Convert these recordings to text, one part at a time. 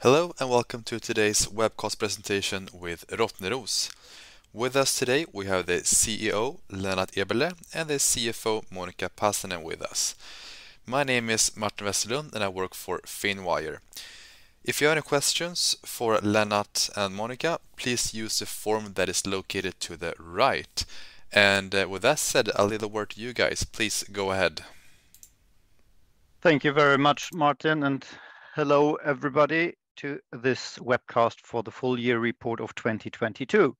Hello, and welcome to today's webcast presentation with Rottneros. With us today, we have the CEO, Lennart Eberleh, and the CFO, Monica Pasanen, with us. My name is Martin Westerlund, and I work for Finwire. If you have any questions for Lennart and Monica, please use the form that is located to the right. And uh, with that said, I'll leave the word to you guys. Please go ahead. Thank you very much, Martin, and hello, everybody, to this webcast for the full year report of 2022.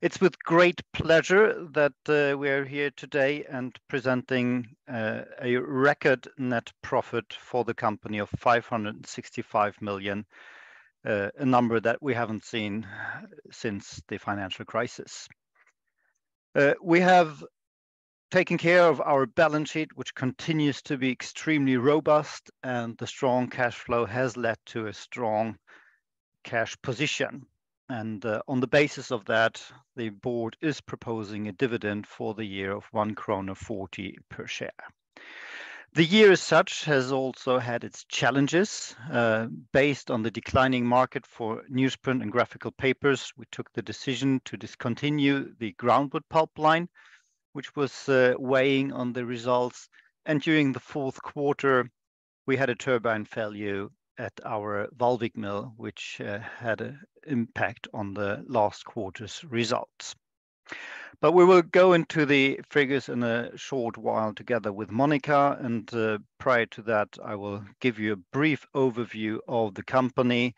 It's with great pleasure that uh, we are here today and presenting uh, a record net profit for the company of 565 million, uh, a number that we haven't seen since the financial crisis. We have taken care of our balance sheet, which continues to be extremely robust, and the strong cash flow has led to a strong cash position. And uh, on the basis of that, the board is proposing a dividend for the year of 1.40 krona per share. The year as such has also had its challenges. Uh, based on the declining market for newsprint and graphical papers, we took the decision to discontinue the groundwood pulp line, which was uh, weighing on the results. And during the fourth quarter, we had a turbine failure at our Vallvik Mill, which uh, had an impact on the last quarter's results. But we will go into the figures in a short while together with Monica, and uh, prior to that, I will give you a brief overview of the company.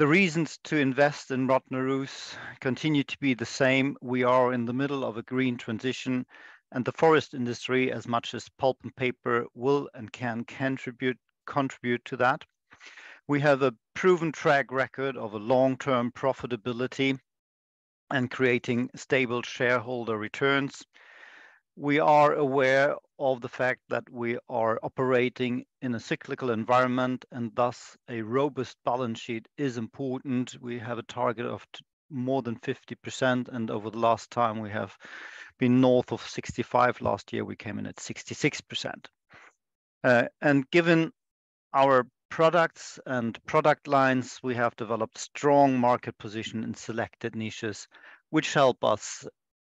The reasons to invest in Rottneros continue to be the same. We are in the middle of a green transition, and the forest industry, as much as pulp and paper, will and can contribute contribute to that. We have a proven track record of a long-term profitability and creating stable shareholder returns. We are aware of the fact that we are operating in a cyclical environment, and thus a robust balance sheet is important. We have a target of more than 50%, and over the last time, we have been north of 65. Last year, we came in at 66%. Uh, and given our products and product lines, we have developed strong market position in selected niches, which help us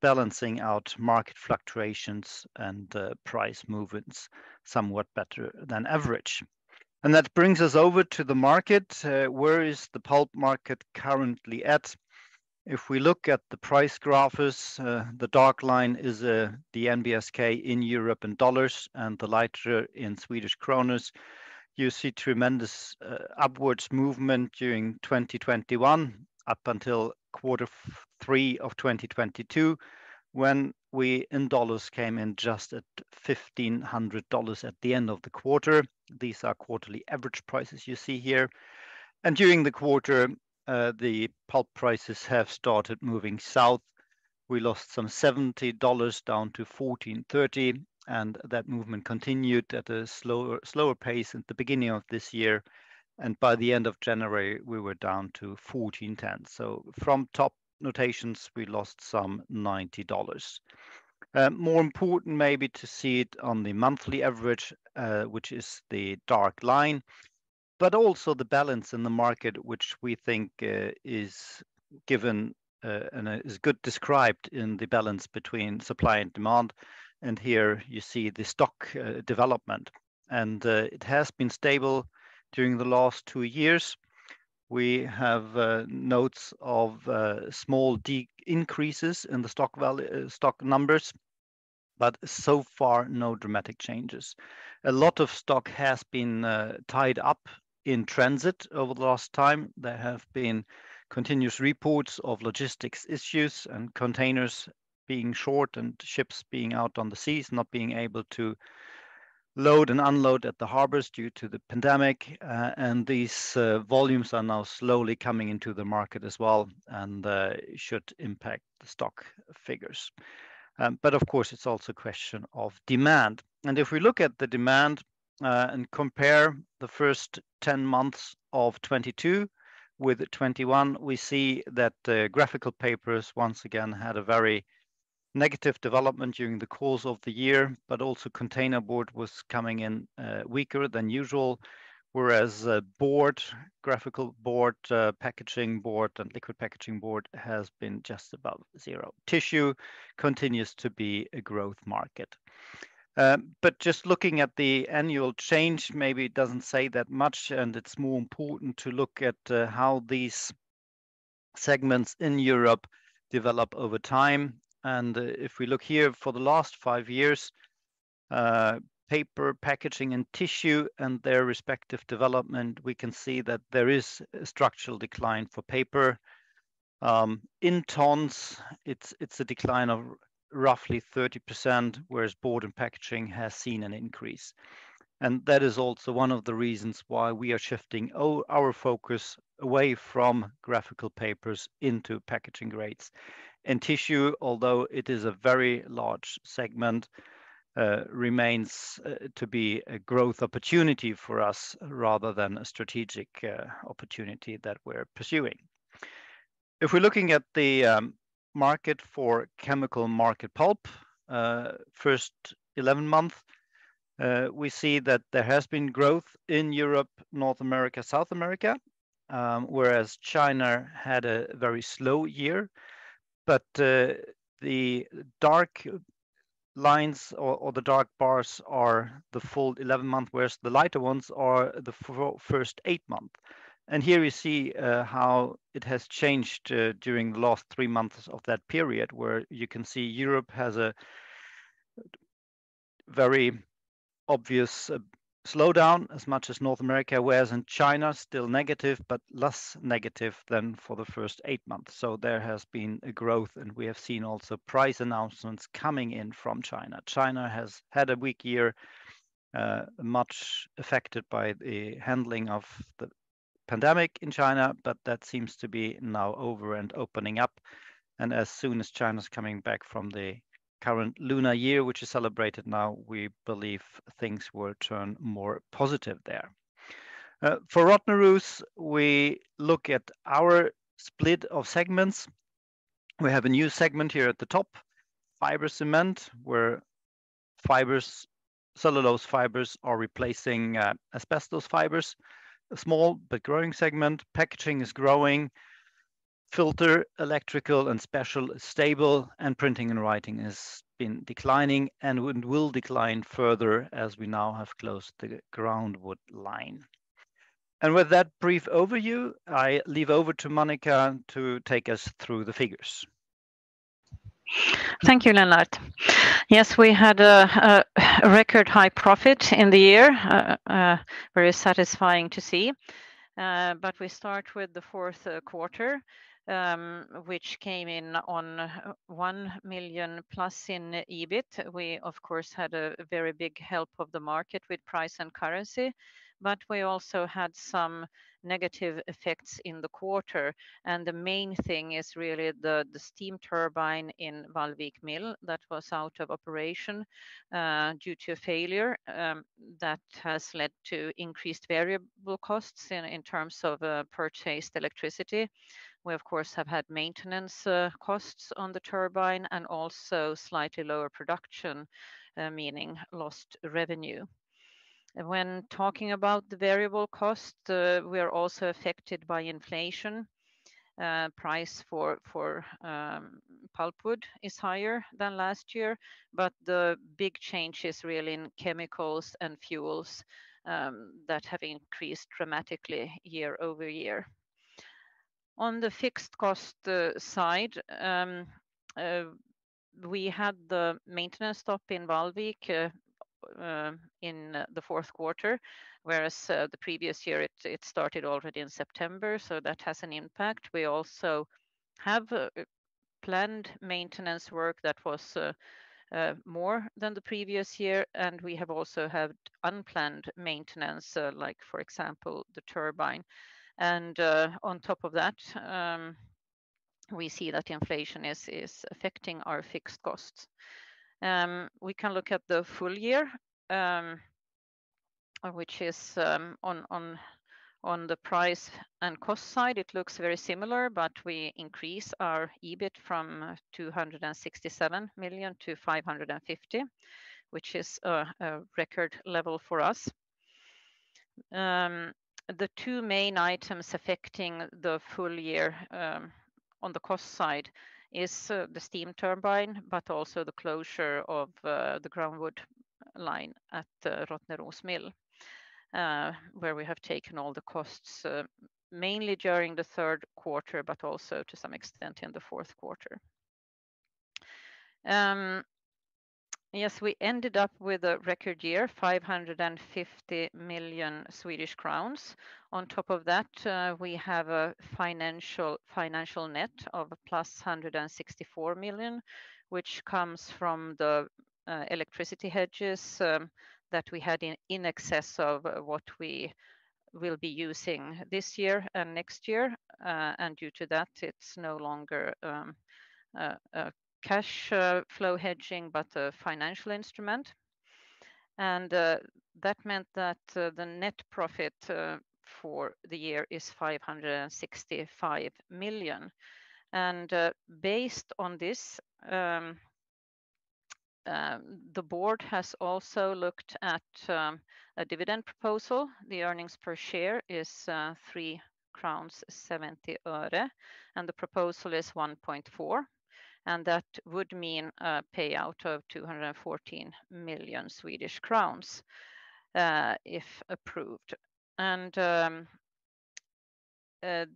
balancing out market fluctuations and uh, price movements somewhat better than average. And That brings us over to the market. Uh, where is the pulp market currently at? If we look at the price graphs, uh, the dark line is the NBSK in Europe in dollars and the lighter in Swedish kronor. You see tremendous upwards movement during 2021 up until quarter three of 2022, when we, in dollars, came in just at $1,500 at the end of the quarter. These are quarterly average prices you see here. And during the quarter, uh, the pulp prices have started moving south. We lost some $70 down to 1,430, and that movement continued at a slower pace at the beginning of this year. And by the end of January, we were down to $1,410. From top notations, we lost some $90. Uh, more important maybe to see it on the monthly average, uh, which is the dark line, but also the balance in the market, which we think uh, is given and is good described in the balance between supply and demand. And here you see the stock development. And it has been stable during the last two years. We have uh, notes of uh, small increases in the stock value, uh, stock numbers, but so far, no dramatic changes. A lot of stock has been tied up in transit over the last time. There have been continuous reports of logistics issues and containers being short and ships being out on the seas, not being able to load and unload at the harbors due to the pandemic. Uh, and these uh, volumes are now slowly coming into the market as well and uh, should impact the stock figures. Um, but of course, it's also a question of demand. And if we look at the demand and compare the first 10 months of 22 with 21, we see that the graphical papers once again had a very negative development during the course of the year, but also containerboard was coming in uh, weaker than usual. whereas uh, board, graphical board, uh, packaging board, and liquid packaging board has been just above zero. Tissue continues to be a growth market. Um, but just looking at the annual change, maybe it doesn't say that much, and it's more important to look at how these segments in Europe develop over time. And uh, if we look here for the last five years, uh, paper, packaging, and tissue, and their respective development, we can see that there is a structural decline for paper. Um, in tons, it's a decline of roughly 30%, whereas board and packaging has seen an increase. And that is also one of the reasons why we are shifting our focus away from graphical papers into packaging grades. And tissue, although it is a very large segment, uh, remains uh, to be a growth opportunity for us rather than a strategic uh, opportunity that we're pursuing. If we're looking at the um, market for chemical market pulp, first 11 months, we see that there has been growth in Europe, North America, South America, um, whereas China had a very slow year. But uh, the dark lines or the dark bars are the full 11 months, whereas the lighter ones are the first eight months. And here you see uh, how it has changed uh, during the last three months of that period, where you can see Europe has a very obvious slowdown as much as North America, whereas in China, still negative, but less negative than for the first eight months. So there has been a growth, and we have seen also price announcements coming in from China. China has had a weak year, uh, much affected by the handling of the pandemic in China, but that seems to be now over and opening up. And as soon as China's coming back from the current Lunar Year, which is celebrated now, we believe things will turn more positive there. Uh, for Rottneros, we look at our split of segments. We have a new segment here at the top, fiber cement, where fibers, cellulose fibers are replacing uh, asbestos fibers. A small but growing segment. Packaging is growing. Filter, electrical, and special stable, and printing and writing has been declining and will decline further as we now have closed the groundwood line. And with that brief overview, I leave over to Monica to take us through the figures. Thank you, Lennart. Yes, we had a record high profit in the year, uh, uh, very satisfying to see. Uh, but we start with the fourth quarter, Um, which came in on uh, 1 million plus in EBIT. We, of course, had a very big help of the market with price and currency, but we also had some negative effects in the quarter. And the main thing is really the steam turbine in Vallvik Mill that was out of operation uh, due to a failure um, that has led to increased variable costs in terms of uh, purchased electricity. We, of course, have had maintenance uh, costs on the turbine and also slightly lower production, uh, meaning lost revenue. When talking about the variable cost, uh, we are also affected by inflation. Price for um, pulpwood is higher than last year, but the big change is really in chemicals and fuels um, that have increased dramatically year over year. On the fixed cost uh, side, um, uh, we had the maintenance stop in Vallvik uh, um, in the fourth quarter, whereas the previous year it started already in September, so that has an impact. We also have planned maintenance work that was more than the previous year, and we have also had unplanned maintenance, like for example, the turbine. And uh, on top of that, um, we see that inflation is is affecting our fixed costs. Um, we can look at the full year, um, which is on on, on the price and cost side. It looks very similar, but we increase our EBIT from uh, 267 million to 550, which is a record level for us. The two main items affecting the full year um, on the cost side is uh, the steam turbine, but also the closure of uh, the groundwood line at Rottneros Mill, uh, where we have taken all the costs mainly during the third quarter, but also to some extent in the fourth quarter. Um, Yes, we ended up with a record year, 550 million Swedish crowns. On top of that, uh, we have a financial financial net of +164 million, which comes from the uh, electricity hedges um, that we had in excess of what we will be using this year and next year. Uh, and due to that, it's no longer um, a cash uh, flow hedging, but a financial instrument. And uh, that meant that uh, the net profit for the year is 565 million. And Based on this, um, um, the board has also looked at um, a dividend proposal. The earnings per share is 3.70 crowns, and the proposal is 1.4, and that would mean a payout of 214 million Swedish crowns uh, if approved. And um, uh,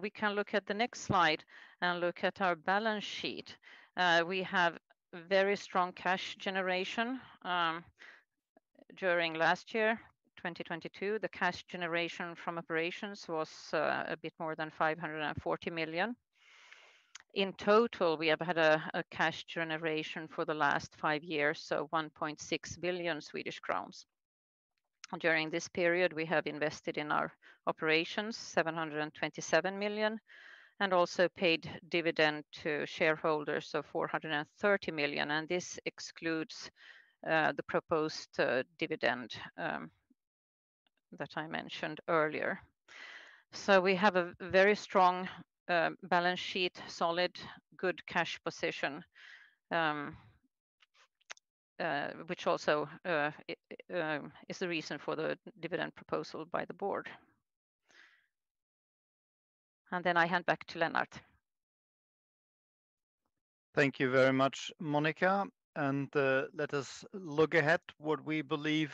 we can look at the next slide and look at our balance sheet. Uh, we have very strong cash generation. Um, during last year, 2022, the cash generation from operations was a bit more than 540 million. In total, we have had a cash generation for the last five years, so 1.6 billion Swedish crowns. During this period, we have invested in our operations 727 million, and also paid dividend to shareholders of 430 million, and this excludes uh, the proposed uh, dividend um, that I mentioned earlier. So we have a very strong Um, balance sheet, solid, good cash position, um, uh, which also uh, um, is the reason for the dividend proposal by the board. And then I hand back to Lennart. Thank you very much, Monica. And uh, let us look ahead what we believe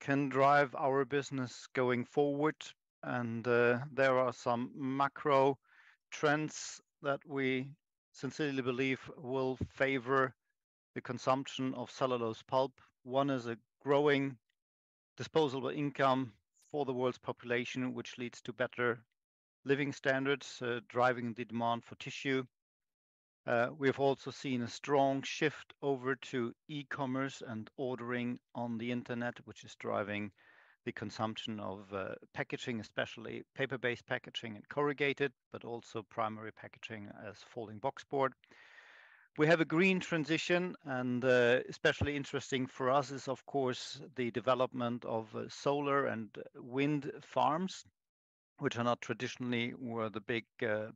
can drive our business going forward. And there are some macro trends that we sincerely believe will favor the consumption of cellulose pulp. One is a growing disposable income for the world's population, which leads to better living standards, uh, driving the demand for tissue. Uh, we have also seen a strong shift over to e-commerce and ordering on the internet, which is driving the consumption of uh, packaging, especially paper-based packaging and corrugated, but also primary packaging as folding boxboard. We have a green transition, and uh, especially interesting for us is, of course, the development of uh, solar and wind farms, which are not traditionally where the big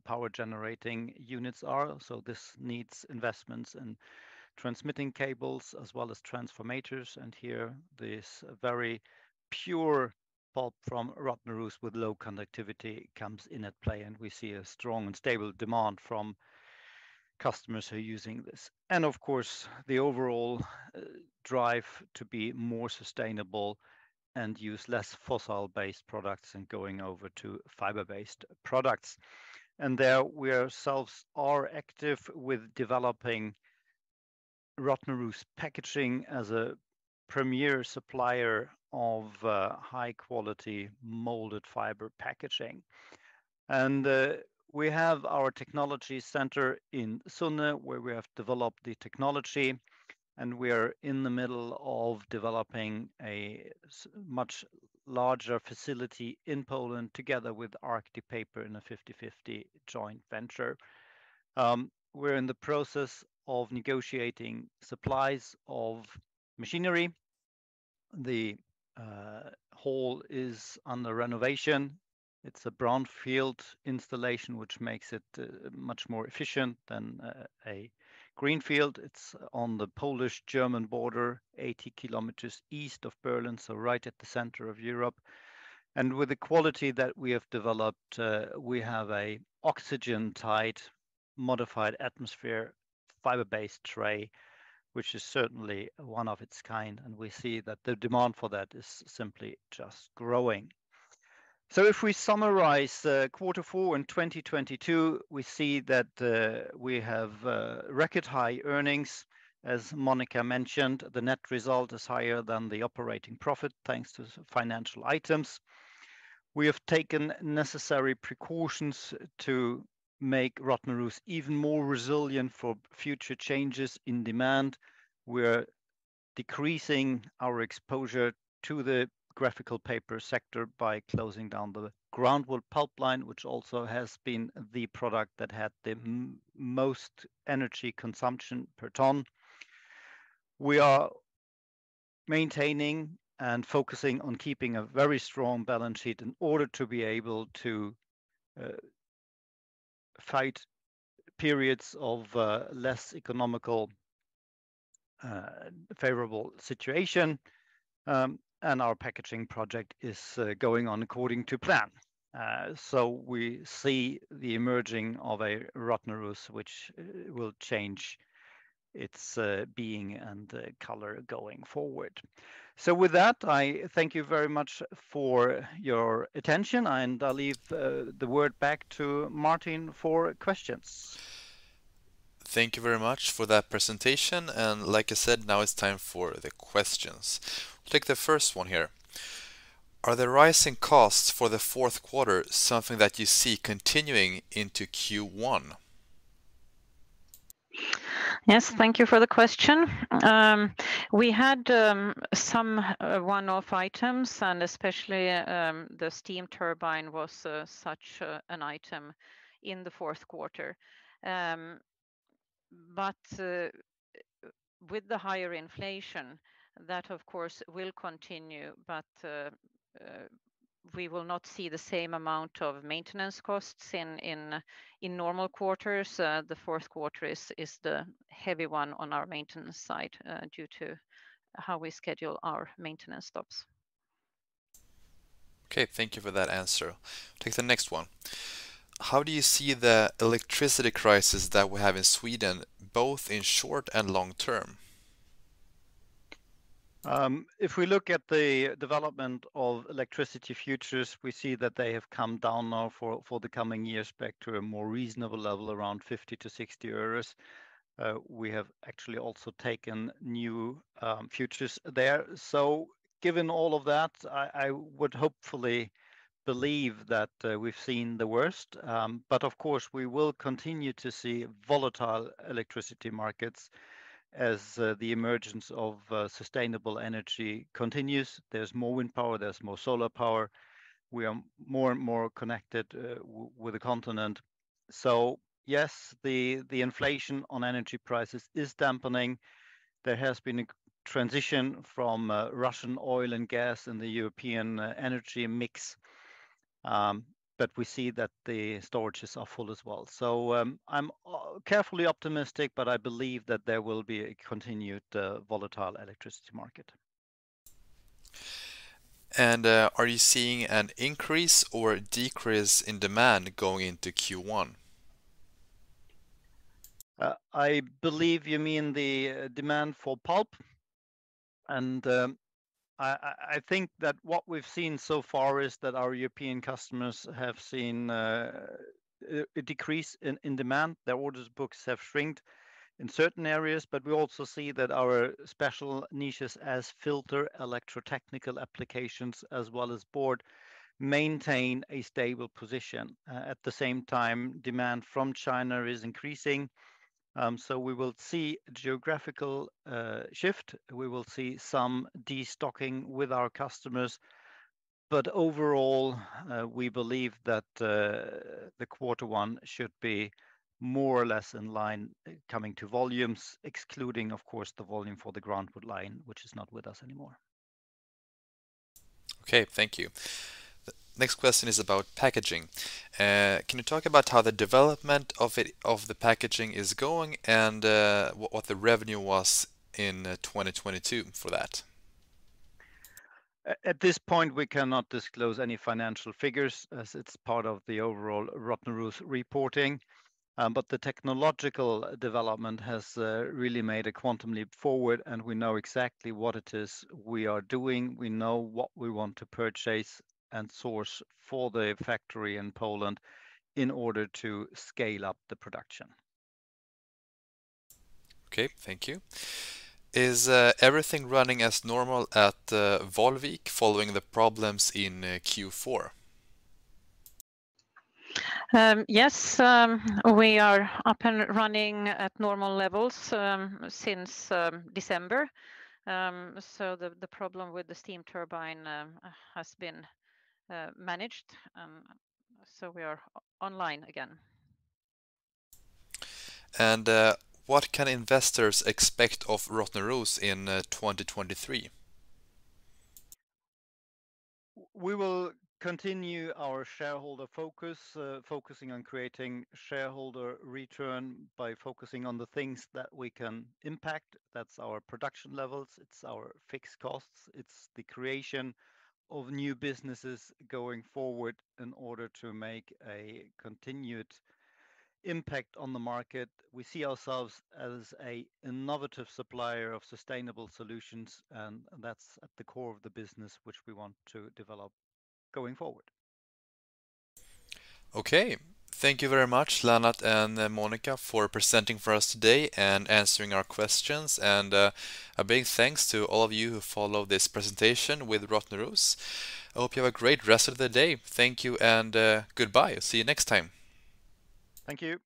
power generating units are. So, this needs investments in transmitting cables as well as transformers. And here, this very pure pulp from Rottneros with low conductivity comes in at play, and we see a strong and stable demand from customers who are using this. And of course, the overall uh, drive to be more sustainable and use less fossil-based products and going over to fiber-based products. And there we ourselves are active with developing Rottneros Packaging as a premier supplier of uh, high-quality molded fiber packaging. And uh, we have our technology center in Sunne, where we have developed the technology, and we are in the middle of developing a much larger facility in Poland together with Arctic Paper in a 50/50 joint venture. Um, we're in the process of negotiating supplies of machinery. The Uh, hall is under renovation. It's a brownfield installation, which makes it uh, much more efficient than uh, a greenfield. It's on the Polish-German border, 80 kilometers east of Berlin, so right at the center of Europe. And with the quality that we have developed, we have a oxygen-tight modified atmosphere fiber-based tray, which is certainly one of its kind, and we see that the demand for that is simply just growing. So if we summarize uh, quarter four in 2022, we see that uh, we have uh, record high earnings. As Monica mentioned, the net result is higher than the operating profit, thanks to financial items. We have taken necessary precautions to make Rottneros even more resilient for future changes in demand. We're decreasing our exposure to the graphical paper sector by closing down the groundwood pulp line, which also has been the product that had the most energy consumption per ton. We are maintaining and focusing on keeping a very strong balance sheet in order to be able to uh, fight periods of uh, less economical uh, favorable situation. Um, and our packaging project is uh, going on according to plan. So we see the emerging of a Rottneros, which will change its uh, being and color going forward. So with that, I thank you very much for your attention, and I'll leave uh, the word back to Martin for questions. Thank you very much for that presentation, and like I said, now it's time for the questions. Take the first one here: Are the rising costs for the fourth quarter something that you see continuing into Q1? Yes, thank you for the question. Um, we had um, some uh, one-off items, and especially um, the steam turbine was uh, such uh, an item in the fourth quarter. But with the higher inflation, that of course will continue, but we will not see the same amount of maintenance costs in normal quarters. Uh, the fourth quarter is the heavy one on our maintenance side uh, due to how we schedule our maintenance stops. Okay, thank you for that answer. Take the next one. How do you see the electricity crisis that we have in Sweden, both in short and long term? Um, if we look at the development of electricity futures, we see that they have come down now for for the coming years back to a more reasonable level, around 50 to 60 euros. Uh, we have actually also taken new um, futures there. So given all of that, I would hopefully believe that uh, we've seen the worst. Um, but of course, we will continue to see volatile electricity markets as uh, the emergence of uh, sustainable energy continues. There's more wind power, there's more solar power. We are more and more connected uh, with the continent. So yes, the the inflation on energy prices is dampening. There has been a transition from Russian oil and gas in the European energy mix, um, but we see that the storages are full as well. So, um, I'm uh, carefully optimistic, but I believe that there will be a continued uh, volatile electricity market. And uh, are you seeing an increase or decrease in demand going into Q1? I believe you mean the demand for pulp. Um, I think that what we've seen so far is that our European customers have seen uh, a decrease in demand. Their order books have shrunk in certain areas, but we also see that our special niches as filter electrotechnical applications, as well as board, maintain a stable position. Uh, at the same time, demand from China is increasing, Um, so we will see geographical uh, shift. We will see some destocking with our customers, but overall, uh, we believe that uh, the quarter one should be more or less in line coming to volumes, excluding, of course, the volume for the groundwood line, which is not with us anymore. Okay, thank you. Next question is about packaging. Uh, can you talk about how the development of it, of the packaging is going, and uh, what the revenue was in uh, 2022 for that? At this point, we cannot disclose any financial figures as it's part of the overall Rottneros reporting. Um, but the technological development has really made a quantum leap forward, and we know exactly what it is we are doing. We know what we want to purchase and source for the factory in Poland in order to scale up the production. Okay, thank you. Is uh, everything running as normal at uh, Vallvik following the problems in uh, Q4? Um, yes, um, we are up and running at normal levels um, since December. So the, the problem with the steam turbine has been Uh, managed, um, so we are online again. And uh, what can investors expect of Rottneros in uh, 2023? We will continue our shareholder focus, uh, focusing on creating shareholder return by focusing on the things that we can impact. That's our production levels, it's our fixed costs, it's the creation of new businesses going forward in order to make a continued impact on the market. We see ourselves as a innovative supplier of sustainable solutions, and that's at the core of the business which we want to develop going forward. Okay. Thank you very much, Lennart and uh, Monica, for presenting for us today and answering our questions. And uh, a big thanks to all of you who followed this presentation with Rottneros. I hope you have a great rest of the day. Thank you and uh, goodbye. See you next time. Thank you.